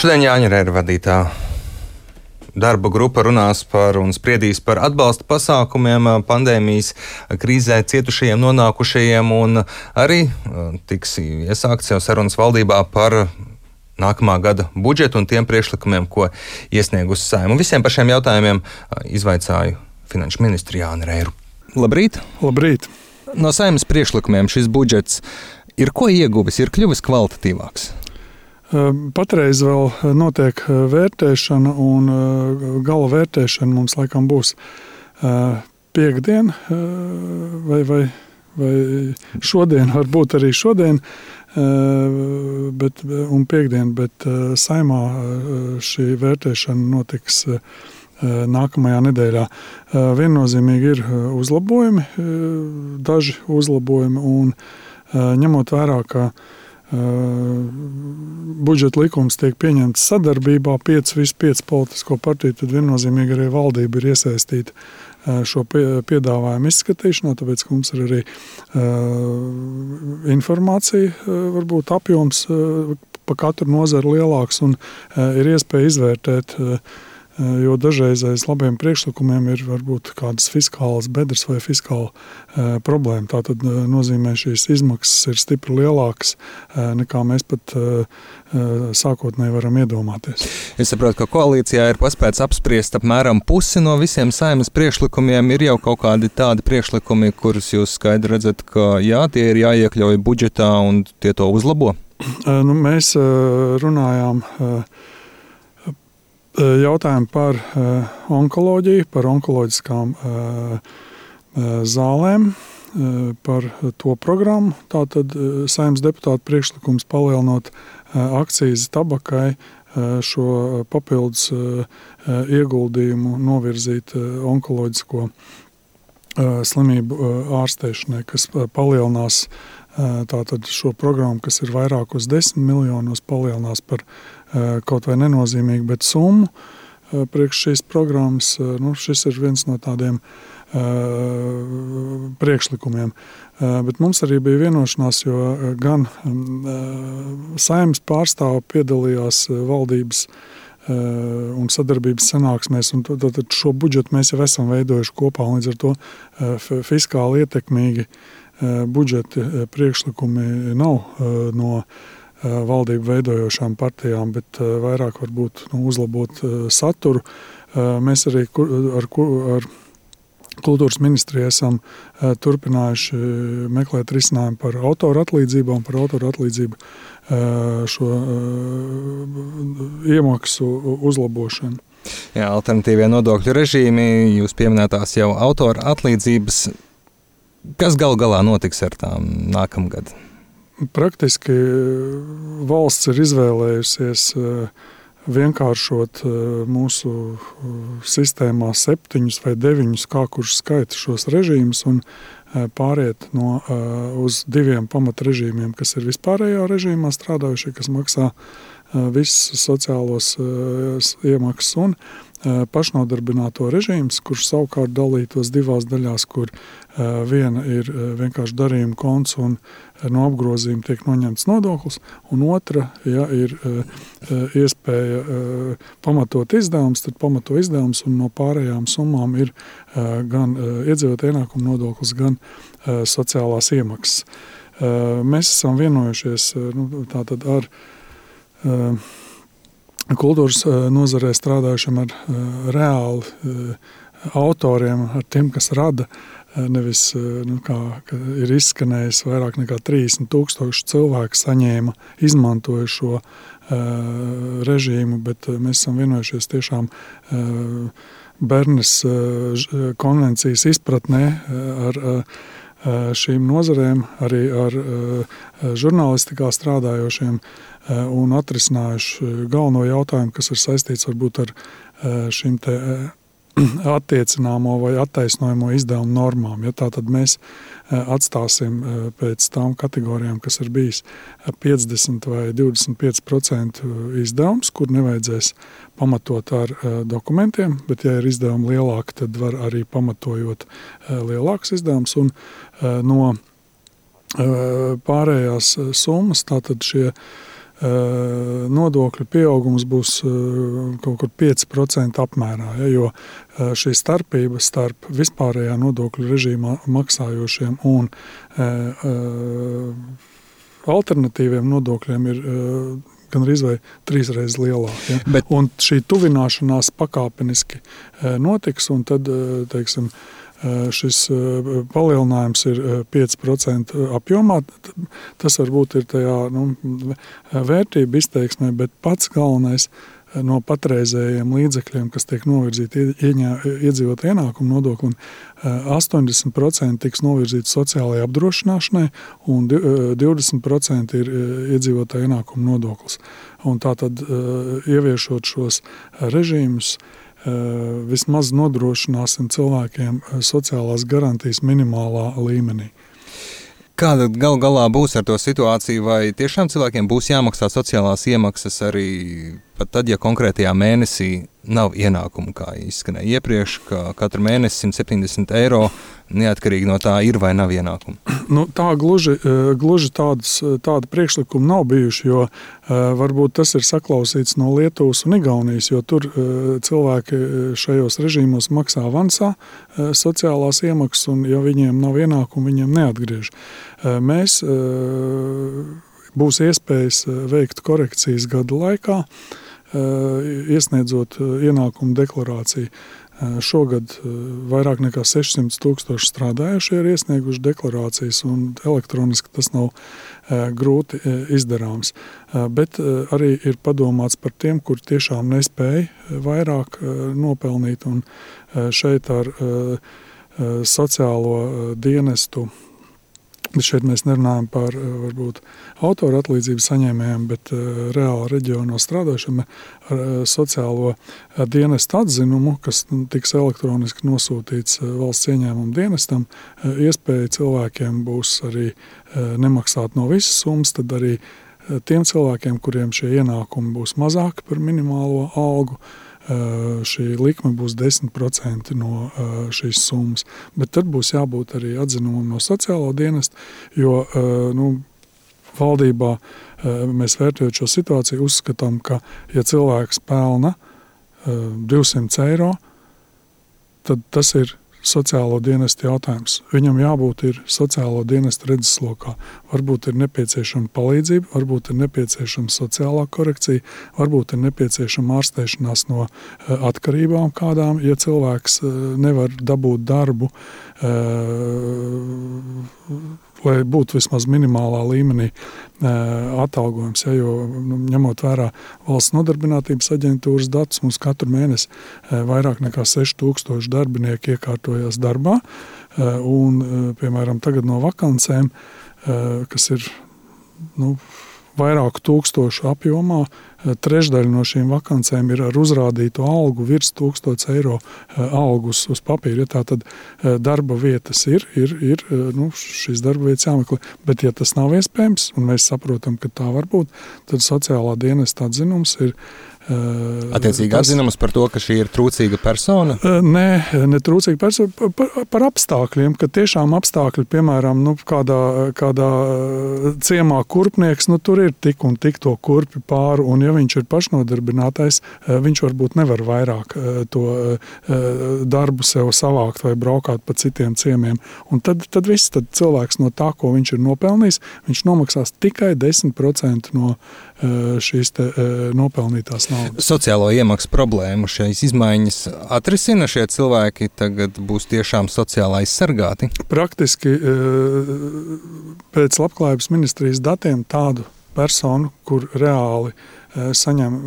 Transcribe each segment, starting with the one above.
Šodien Jāņa Rēra vadītā darba grupa runās par un spriedīs par atbalsta pasākumiem pandēmijas krīzē cietušajiem, nonākušajiem, un arī tiks iesākts jau sarunas valdībā par nākamā gada budžetu un tiem priekšlikumiem, ko iesniegusi saima. Visiem par šiem jautājumiem izvaicāju finanšu ministru Jānu Reiru. Labrīt! Labrīt! No saimnes priekšlikumiem šis budžets ir ko ieguvis, ir kļuvis kvalitatīvāks. Patreiz vēl notiek vērtēšana, un gala vērtēšana mums laikam būs piekdiena vai, vai, vai šodien, varbūt arī šodien, bet, un piekdien, bet saimā šī vērtēšana notiks nākamajā nedēļā. Viennozīmīgi ir uzlabojumi, daži uzlabojumi, un ņemot vērā, ka budžeta likums tiek pieņemts sadarbībā, 5 visu 5 politisko partiju, tad viennozīmīgi arī valdība ir iesaistīta šo piedāvājumu izskatīšanā, tāpēc mums ir arī informācija, varbūt apjoms pa katru nozaru lielāks un ir iespēja izvērtēt Jo dažreiz aiz labiem priekšlikumiem ir varbūt kādas fiskālas bedres vai fiskāla uh, problēma. Tā tad nozīmē, šīs izmaksas ir stipri lielākas uh, nekā mēs pat sākotnēji varam iedomāties. Es saprotu, ka koalīcijā ir paspēts apspriest apmēram pusi no visiem saimnes priekšlikumiem. Ir jau kaut kādi tādi priekšlikumi, kurus jūs skaidri redzat, ka jā, tie ir jāiekļauj budžetā un tie to uzlabo. Nu, mēs runājām jautājumu par onkoloģiju, par onkoloģiskām zālēm, par to programmu. Tātad saimnes deputāta priekšlikums palielinot akcijas tabakai šo papildus ieguldījumu novirzīt onkoloģisko slimību ārstēšanai, kas palielinās tātad šo programmu, kas ir vairākos desmit miljonos, palielinās par kaut vai nenozīmīgu, bet summu priekš šīs programmas. Nu, šis ir viens no tādiem priekšlikumiem. Bet mums arī bija vienošanās, jo gan saimnes pārstāvi piedalījās valdības un sadarbības sanāksmēs. Un tad šo budžetu mēs jau esam veidojuši kopā. Līdz ar to fiskāli ietekmīgi budžeta priekšlikumi nav no valdību veidojošām partijām, bet vairāk varbūt nu, uzlabot saturu. Mēs arī ar, ar Kultūras ministriju esam turpinājuši meklēt risinājumu par autoru atlīdzībām, par autoru atlīdzību šo iemaksu uzlabošanu. Jā, alternatīvie nodokļu režīmi, jūs pieminētās jau autora atlīdzības. Kas gal galā notiks ar tām nākamgad? Praktiski valsts ir izvēlējusies vienkāršot mūsu sistēmā septiņus vai deviņus, kā kurš skaita šos režīmus, un pāriet no, uz diviem pamatrežīmiem, kas ir vispārējā režīmā strādājušie, kas maksā visus sociālos iemaksas un pašnodarbināto režīms, kurš savukārt dalītos divās daļās, kur viena ir vienkārši darījuma konts un no apgrozījuma tiek noņemts nodoklis, un otra, ja ir iespēja pamatot izdevums, tad pamato izdevums un no pārējām summām ir gan iedzīvot ienākumu nodoklis, gan sociālās iemaksas. Mēs esam vienojušies nu, tātad ar kultūras nozarē strādājušiem ar reāli autoriem, ar tiem, kas rada. Nevis nu, kā ir izskanējis, vairāk nekā 30 tūkstoši cilvēku saņēma, izmantoja šo uh, režīmu, bet mēs esam vienojušies tiešām uh, Bernes uh, konvencijas izpratnē ar uh, šīm nozarēm, arī ar žurnālistikā strādājošiem un atrisinājuši galveno jautājumu, kas ir saistīts varbūt ar šīm te attiecināmo vai attaisnojamo izdevumu normām. Ja tā tad mēs atstāsim pēc tām kategorijām, kas ir bijis 50 vai 25% izdevums, kur nevajadzēs pamatot ar dokumentiem, bet ja ir izdevumi lielāki, tad var arī pamatojot lielāks izdevums un no pārējās summas, tātad šie nodokļu pieaugums būs kaut kur 5% apmērā. Ja, jo šī starpība starp vispārējā nodokļu režīmā maksājošiem un alternatīviem nodokļiem ir gan arī trīs reizes lielāka. Ja? Bet... Un šī tuvināšanās pakāpeniski notiks, un tad, teiksim, šis palielinājums ir 5% apjomā. Tas varbūt ir tajā nu, vērtība izteiksmē, bet pats galvenais no patreizējiem līdzekļiem, kas tiek novirzīti iedzīvotāju ienākumu nodoklim, 80% tiks novirzīti sociālajai apdrošināšanai, un 20% ir iedzīvotāju ienākumu nodoklis. Un tātad, ieviešot šos režīmus, vismaz nodrošināsim cilvēkiem sociālās garantijas minimālā līmenī. Kāda gal galā būs ar to situāciju, vai tiešām cilvēkiem būs jāmaksā sociālās iemaksas arī pat tad, ja konkrētajā mēnesī nav ienākumu, kā izskanēja iepriekš, ka katru mēnesi 170 eiro neatkarīgi no tā ir vai nav ienākumu? Nu, tā gluži, eh, gluži tādas, tāda priekšlikuma nav bijuši, jo uh, varbūt tas ir saklausīts no Lietuvas un Igaunijas, jo tur cilvēki šajos režīmos maksā avansā sociālās iemaksas, un ja viņiem nav ienākumu, viņiem neatgriež. Mēs būs iespējas veikt korekcijas gada laikā. Uh, iesniedzot eh, ienākumu deklarāciju. Eh, šogad vairāk nekā 600 tūkstoši strādājušie ir iesnieguši deklarācijas, un elektroniski tas nav grūti izdarāms. Bet arī ir padomāts par tiem, kur tiešām nespēja vairāk nopelnīt, un šeit ar sociālo dienestu Bet šeit mēs nerunājam par eh, varbūt, autora atlīdzību saņēmējiem, bet uh, reāli reģionos strādājušiem ar uh, sociālo dienestu atzinumu, kas nu, tiks elektroniski nosūtīts valsts ieņēmuma dienestam. Iespēja cilvēkiem būs arī nemaksāt no visas summas, tad arī tiem cilvēkiem, kuriem šie ienākumi būs mazāki par minimālo algu, šī likme būs 10% no šīs summas. Bet tad būs jābūt arī atzinumam no sociālo dienesta, jo nu, valdībā mēs vērtējot šo situāciju, uzskatām, ka ja cilvēks pelna 200 eiro, tad tas ir sociālo dienestu jautājums. Viņam jābūt ir sociālo dienestu redzeslokā. Varbūt ir nepieciešama palīdzība, varbūt ir nepieciešama sociālā korekcija, varbūt ir nepieciešama ārstēšanās no eh, atkarībām kādām, ja cilvēks eh, nevar dabūt darbu lai būtu vismaz minimālā līmenī atalgojums. Ja, jo, nu, ņemot vērā valsts nodarbinātības aģentūras datus, mums katru mēnesi vairāk nekā 6000 darbinieku iekārtojas darbā. Un, piemēram, tagad no vakancēm, kas ir nu, vairāku tūkstošu apjomā, Trešdaļa no šīm vakancēm ir ar uzrādītu algu virs 1000 eiro eh, algus uz papīra. Ja tā tad eh, darba vietas ir, ir, ir eh, nu, šīs darba vietas jāmeklē. Bet, ja tas nav iespējams, un mēs saprotam, ka tā var būt, tad sociālā dienesta atzinums ir Attiecīgi tas, atzinums par to, ka šī ir trūcīga persona? Nē, ne trūcīga persona, par, par apstākļiem, ka tiešām apstākļi, piemēram, nu, kādā, kādā ciemā kurpnieks, nu, tur ir tik un tik to kurpi pāri, un ja viņš ir pašnodarbinātais, viņš varbūt nevar vairāk to darbu sev savākt vai braukāt pa citiem ciemiem. Un tad, tad viss tad cilvēks no tā, ko viņš ir nopelnījis, viņš nomaksās tikai 10% no šīs te, nopelnītās naudas. Sociālo iemaksu problēmu šīs izmaiņas atrisina šie cilvēki, tagad būs tiešām sociāli aizsargāti? Praktiski pēc labklājības ministrijas datiem tādu personu, kur reāli saņem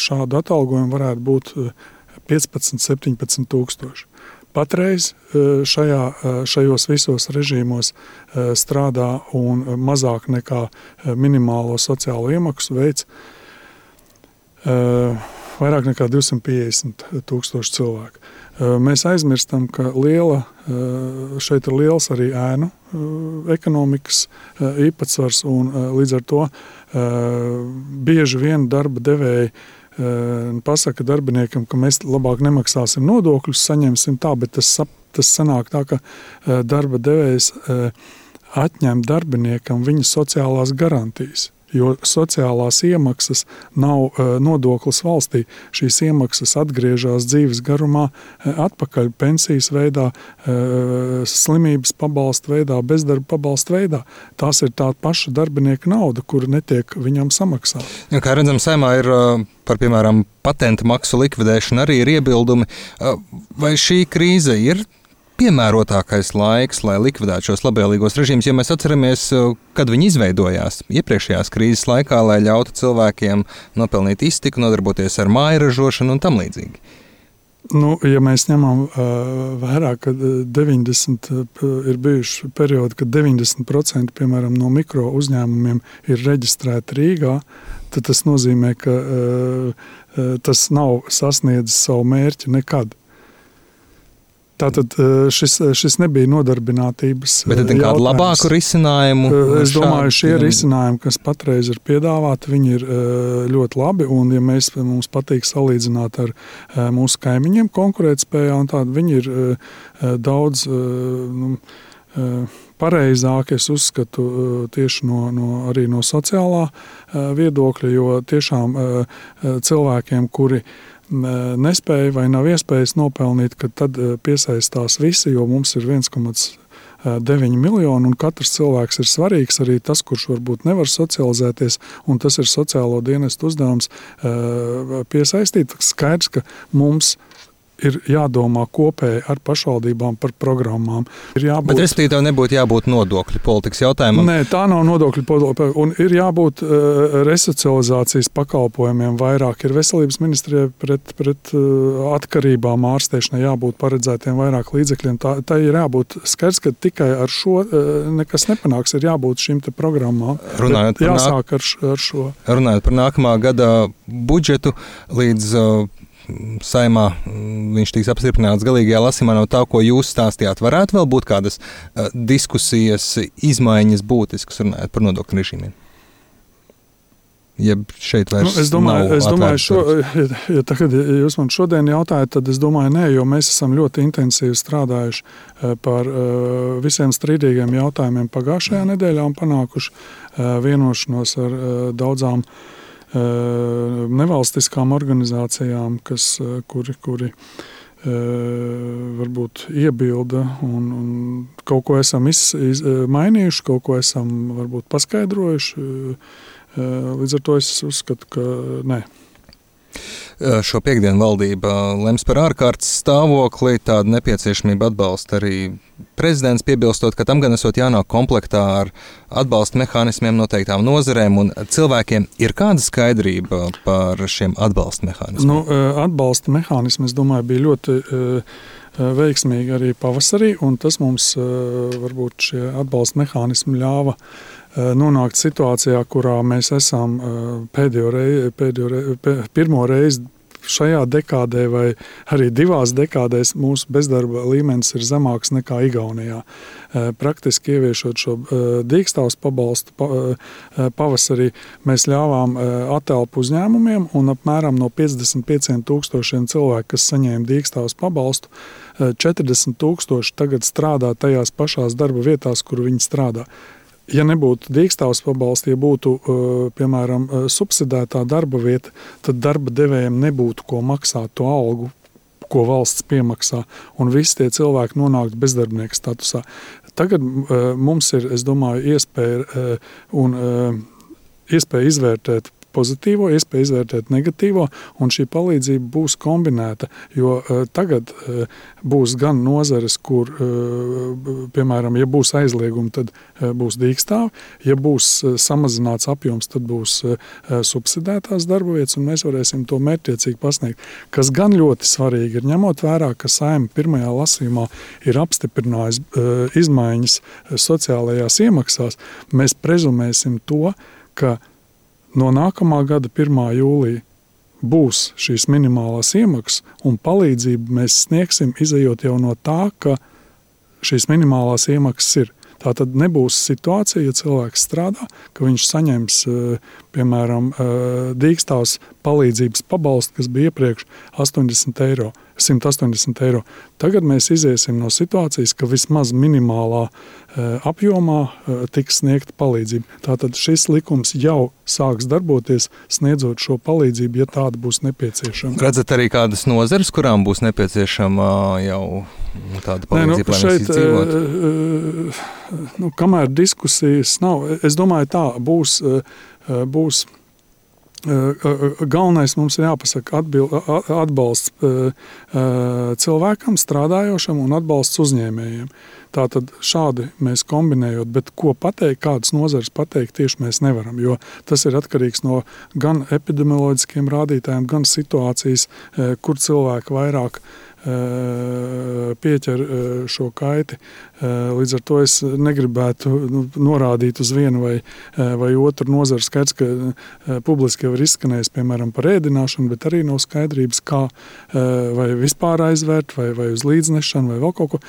šādu atalgojumu, varētu būt 15, 17 tūkstoši. Patreiz e, šajā, e, šajos visos režīmos e, strādā un mazāk nekā minimālo sociālo iemaksu veids vairāk nekā 250 tūkstoši cilvēku. Mēs aizmirstam, ka liela, šeit ir liels arī ēnu ekonomikas īpatsvars, un līdz ar to bieži vien darba devēji pasaka darbiniekam, ka mēs labāk nemaksāsim nodokļus, saņemsim tā, bet tas, tas sanāk tā, ka darba devējs atņem darbiniekam viņa sociālās garantijas. Jo sociālās iemaksas nav uh, nodoklis valstī. Šīs iemaksas atgriežas dzīves garumā, uh, atpakaļ pensijas veidā, uh, slimības pabalsta veidā, bezdarba pabalsta veidā. Tās ir tā paša darbinieka nauda, kura netiek viņam samaksāta. Ja, kā redzam, saimā ir par piemēram patentu maksu likvidēšanu arī ir iebildumi. Vai šī krīze ir piemērotākais laiks, lai likvidētu šos labvēlīgos režīmus, ja mēs atceramies, uh, kad viņi izveidojās iepriekšējās krīzes laikā, lai ļautu cilvēkiem nopelnīt iztiku, nodarboties ar māju ražošanu un tam līdzīgi. Nu, ja mēs ņemam uh, vērā, ka 90 uh, ir bijuši periodi, kad 90% piemēram, no mikro uzņēmumiem ir reģistrēti Rīgā, tad tas nozīmē, ka uh, tas nav sasniedzis savu mērķi nekad. Tātad eh, šis, eh, šis nebija nodarbinātības. Bet tad kādu labāku risinājumu? Es domāju, šie risinājumi, kas patreiz ir piedāvāti, viņi ir ļoti labi. Un, ja mēs, mums patīk salīdzināt ar mūsu kaimiņiem konkurētspējā, un tādi viņi ir daudz. Nu, pareizāk, es uzskatu, tieši no, no, arī no sociālā viedokļa, jo tiešām cilvēkiem, kuri nespēja vai nav iespējas nopelnīt, tad eh, piesaistās visi, jo mums ir 1,9 eh, miljoni, un katrs cilvēks ir svarīgs. Arī tas, kurš varbūt nevar socializēties, un tas ir sociālo dienestu uzdevums eh, piesaistīt. Skaidrs, ka mums ir ir jādomā kopēji ar pašvaldībām par programmām. Ir jābūt, Bet respektīvi, nebūtu jābūt nodokļu politikas jautājumam. Nē, tā nav nodokļu politika. Un ir jābūt uh, resocializācijas pakalpojumiem vairāk. Ir veselības ministrijai pret, pret uh, atkarībām ārstēšanai jābūt paredzētiem vairāk līdzekļiem. Tā, tā ir jābūt skaidrs, ka tikai ar šo uh, nekas nepanāks. Ir jābūt šīm programmām. Runājot par, nāk... ar, ar šo. Runājot par nākamā gada budžetu līdz uh, saimā mm, viņš tiks apstiprināts galīgajā lasījumā no tā, ko jūs stāstījāt. Varētu vēl būt kādas uh, diskusijas, izmaiņas būtiskas runājot par nodokļu režīmiem? Ja šeit vairs nu, es domāju, es domāju šo, ja, tagad, ja jūs man šodien jautājat, tad es domāju, nē, jo mēs esam ļoti intensīvi strādājuši uh, par uh, visiem strīdīgiem jautājumiem pagājušajā nedēļā un panākuši vienošanos ar daudzām uh, Eh, nevalstiskām organizācijām, kas, eh, kuri, kuri eh, varbūt iebilda un, un kaut ko esam iz, iz, mainījuši, kaut ko esam varbūt paskaidrojuši. Līdz ar to es uzskatu, ka nē. Šo piekdienu valdība lems par ārkārtas stāvokli, tādu nepieciešamību atbalsta arī prezidents piebilstot, ka tam gan esot jānāk komplektā ar atbalsta mehānismiem noteiktām nozarēm, un cilvēkiem ir kāda skaidrība par šiem atbalsta mehānismiem? Nu, atbalsta mehānismi, es domāju, bija ļoti veiksmīgi arī pavasarī, un tas mums varbūt šie atbalsta mehānismi ļāva uh, nonākt situācijā, kurā mēs esam pēdējo reizi, pēdējo reizi, pirmo reizi šajā dekādē vai arī divās dekādēs mūsu bezdarba līmenis ir zemāks nekā Igaunijā. Eh, praktiski ieviešot šo eh, dīkstāvus pabalstu eh, pavasarī, mēs ļāvām atelpu uzņēmumiem un apmēram no 55 tūkstošiem cilvēku, kas saņēma dīkstāvus pabalstu, 40 tūkstoši tagad strādā tajās pašās darba vietās, kur viņi strādā. Ja nebūtu dīkstāvs pabalsts, ja būtu piemēram subsidētā darba vieta, tad darba devējiem nebūtu ko maksāt to algu, ko valsts piemaksā, un visi tie cilvēki nonāktu bezdarbnieka statusā. Tagad mums ir, es domāju, iespēja, un, iespēja izvērtēt pozitīvo, iespēja izvērtēt negatīvo, un šī palīdzība būs kombinēta. Jo uh, tagad uh, būs gan nozares, kur, uh, piemēram, ja būs aizliegumi, tad uh, būs dīkstāvi, ja būs uh, samazināts apjoms, tad būs uh, subsidētās darba vietas, un mēs varēsim to mērķiecīgi pasniegt. Kas gan ļoti svarīgi ir ņemot vērā, ka saima pirmajā lasījumā ir apstiprinājusi uh, izmaiņas sociālajās iemaksās, mēs prezumēsim to, ka no nākamā gada 1. jūlija būs šīs minimālās iemaksas, un palīdzību mēs sniegsim, izējot jau no tā, ka šīs minimālās iemaksas ir. Tā tad nebūs situācija, ja cilvēks strādā, ka viņš saņems, piemēram, dīkstāvs palīdzības pabalstu, kas bija iepriekš 80 eiro. 180 eiro. Tagad mēs iziesim no situācijas, ka vismaz minimālā uh, apjomā uh, tiks sniegta palīdzība. Tātad šis likums jau sāks darboties, sniedzot šo palīdzību, ja tāda būs nepieciešama. Redzat arī kādas nozares, kurām būs nepieciešama jau tāda palīdzība, Nē, nu, šeit, uh, nu, kamēr diskusijas nav, es domāju, tā būs. būs Galvenais mums ir jāpasaka atbil, atbalsts cilvēkam, strādājošam un atbalsts uzņēmējiem. Tātad šādi mēs kombinējot, bet ko pateikt, kādas nozares pateikt, tieši mēs nevaram, jo tas ir atkarīgs no gan epidemioloģiskiem rādītājiem, gan situācijas, kur cilvēki vairāk pieķer šo kaiti. Līdz ar to es negribētu nu, norādīt uz vienu vai, vai otru nozaru. Skaidrs, ka publiski jau ir izskanējis piemēram par ēdināšanu, bet arī nav skaidrības, kā vai vispār aizvērt, vai, vai uz līdznešanu, vai vēl kaut ko.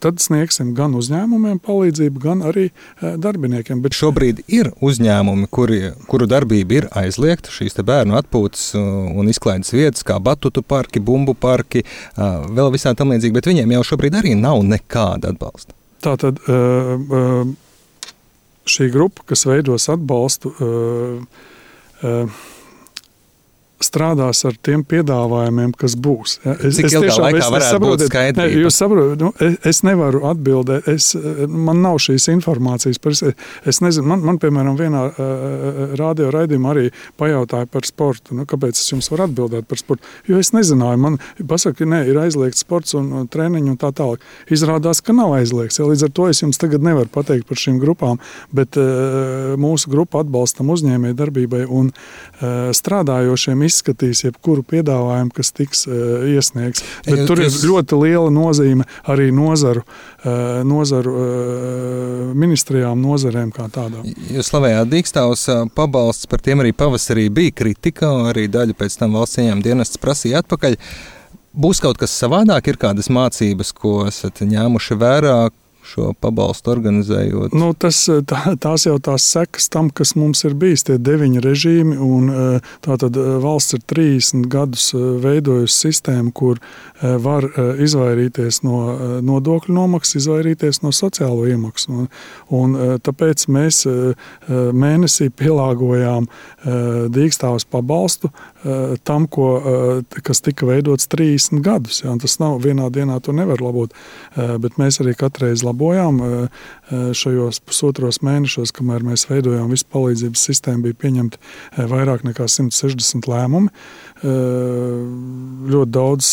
Tad sniegsim gan uzņēmumiem palīdzību, gan arī darbiniekiem. Bet šobrīd ir uzņēmumi, kuri, kuru darbība ir aizliegta, šīs bērnu atpūtas un izklaides vietas, kā batutu parki, bumbu parki, vēl visā tam līdzīgi, bet viņiem jau šobrīd arī nav nekāda atbalsta. Tā tad šī grupa, kas veidos atbalstu, strādās ar tiem piedāvājumiem, kas būs. Ja? Es, Cik es tiešām es, es saprotu, ne, jūs saprotat, nu, es, es nevaru atbildēt, es, man nav šīs informācijas. Par, es, es nezinu, man, man piemēram, vienā uh, radio raidījumā arī pajautāja par sportu. Nu, kāpēc es jums varu atbildēt par sportu? Jo es nezināju, man pasaka, ka ne, ir aizliegts sports un, treniņi un tā tālāk. Izrādās, ka nav aizliegts. Ja? Līdz ar to es jums tagad nevaru pateikt par šīm grupām, bet uh, mūsu grupa atbalstam uzņēmēju darbībai un uh, strādājošiem izskatīs jebkuru piedāvājumu, kas tiks uh, iesniegts. Bet jūs, tur ir ļoti liela nozīme arī nozaru, uh, nozaru uh, ministrijām, nozarēm kā tādām. Jūs slavējāt Dīkstāvus pabalsts, par tiem arī pavasarī bija kritika, arī daļa pēc tam valsts ieņēmuma dienests prasīja atpakaļ. Būs kaut kas savādāk, ir kādas mācības, ko esat ņēmuši vērā, šo pabalstu organizējot? Nu, tas, tā, tās jau tās sekas tam, kas mums ir bijis, tie deviņi režīmi. Un, eh, tātad eh, valsts ir 30 gadus eh, veidojusi sistēmu, kur var izvairīties no nodokļu nomaksas, izvairīties no sociālo iemaksu. Un, un, tāpēc mēs mēnesī pielāgojām dīkstāvus pabalstu tam, ko, kas tika veidots 30 gadus. Ja, tas nav vienā dienā, to nevar labot, bet mēs arī katreiz labojam labojām. Eh, eh, šajos pusotros mēnešos, kamēr mēs veidojām visu palīdzības sistēmu, bija pieņemti eh, vairāk nekā 160 lēmumi. Ļoti daudz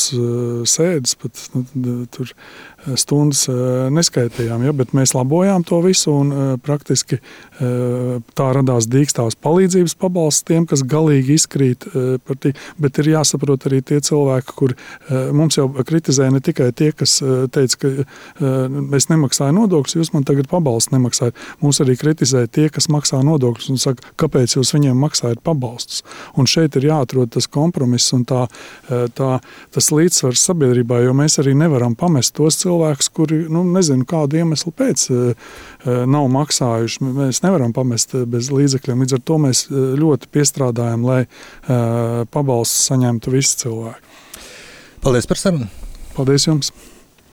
sēdes, pat nu, tur stundas neskaitījām, ja, bet mēs labojām to visu un praktiski tā radās dīkstāvs palīdzības pabalsts tiem, kas galīgi izkrīt par tī, bet ir jāsaprot arī tie cilvēki, kur mums jau kritizēja ne tikai tie, kas teica, ka mēs nemaksājam nodokļus, jūs man tagad pabalstu nemaksājat. Mums arī kritizēja tie, kas maksā nodokļus un saka, kāpēc jūs viņiem maksājat pabalstus. Un šeit ir jāatrod tas kompromiss un tā, tā, tas līdzsvars sabiedrībā, jo mēs arī nevaram pamest tos cilvēkus, kuri nu, nezinu, kādu iemeslu pēc eh, eh, nav maksājuši. Mēs nevaram pamest bez līdzekļiem. Līdz ar to mēs ļoti piestrādājam, lai pabalstu saņemtu visi cilvēki. Paldies par sarunu! Paldies jums!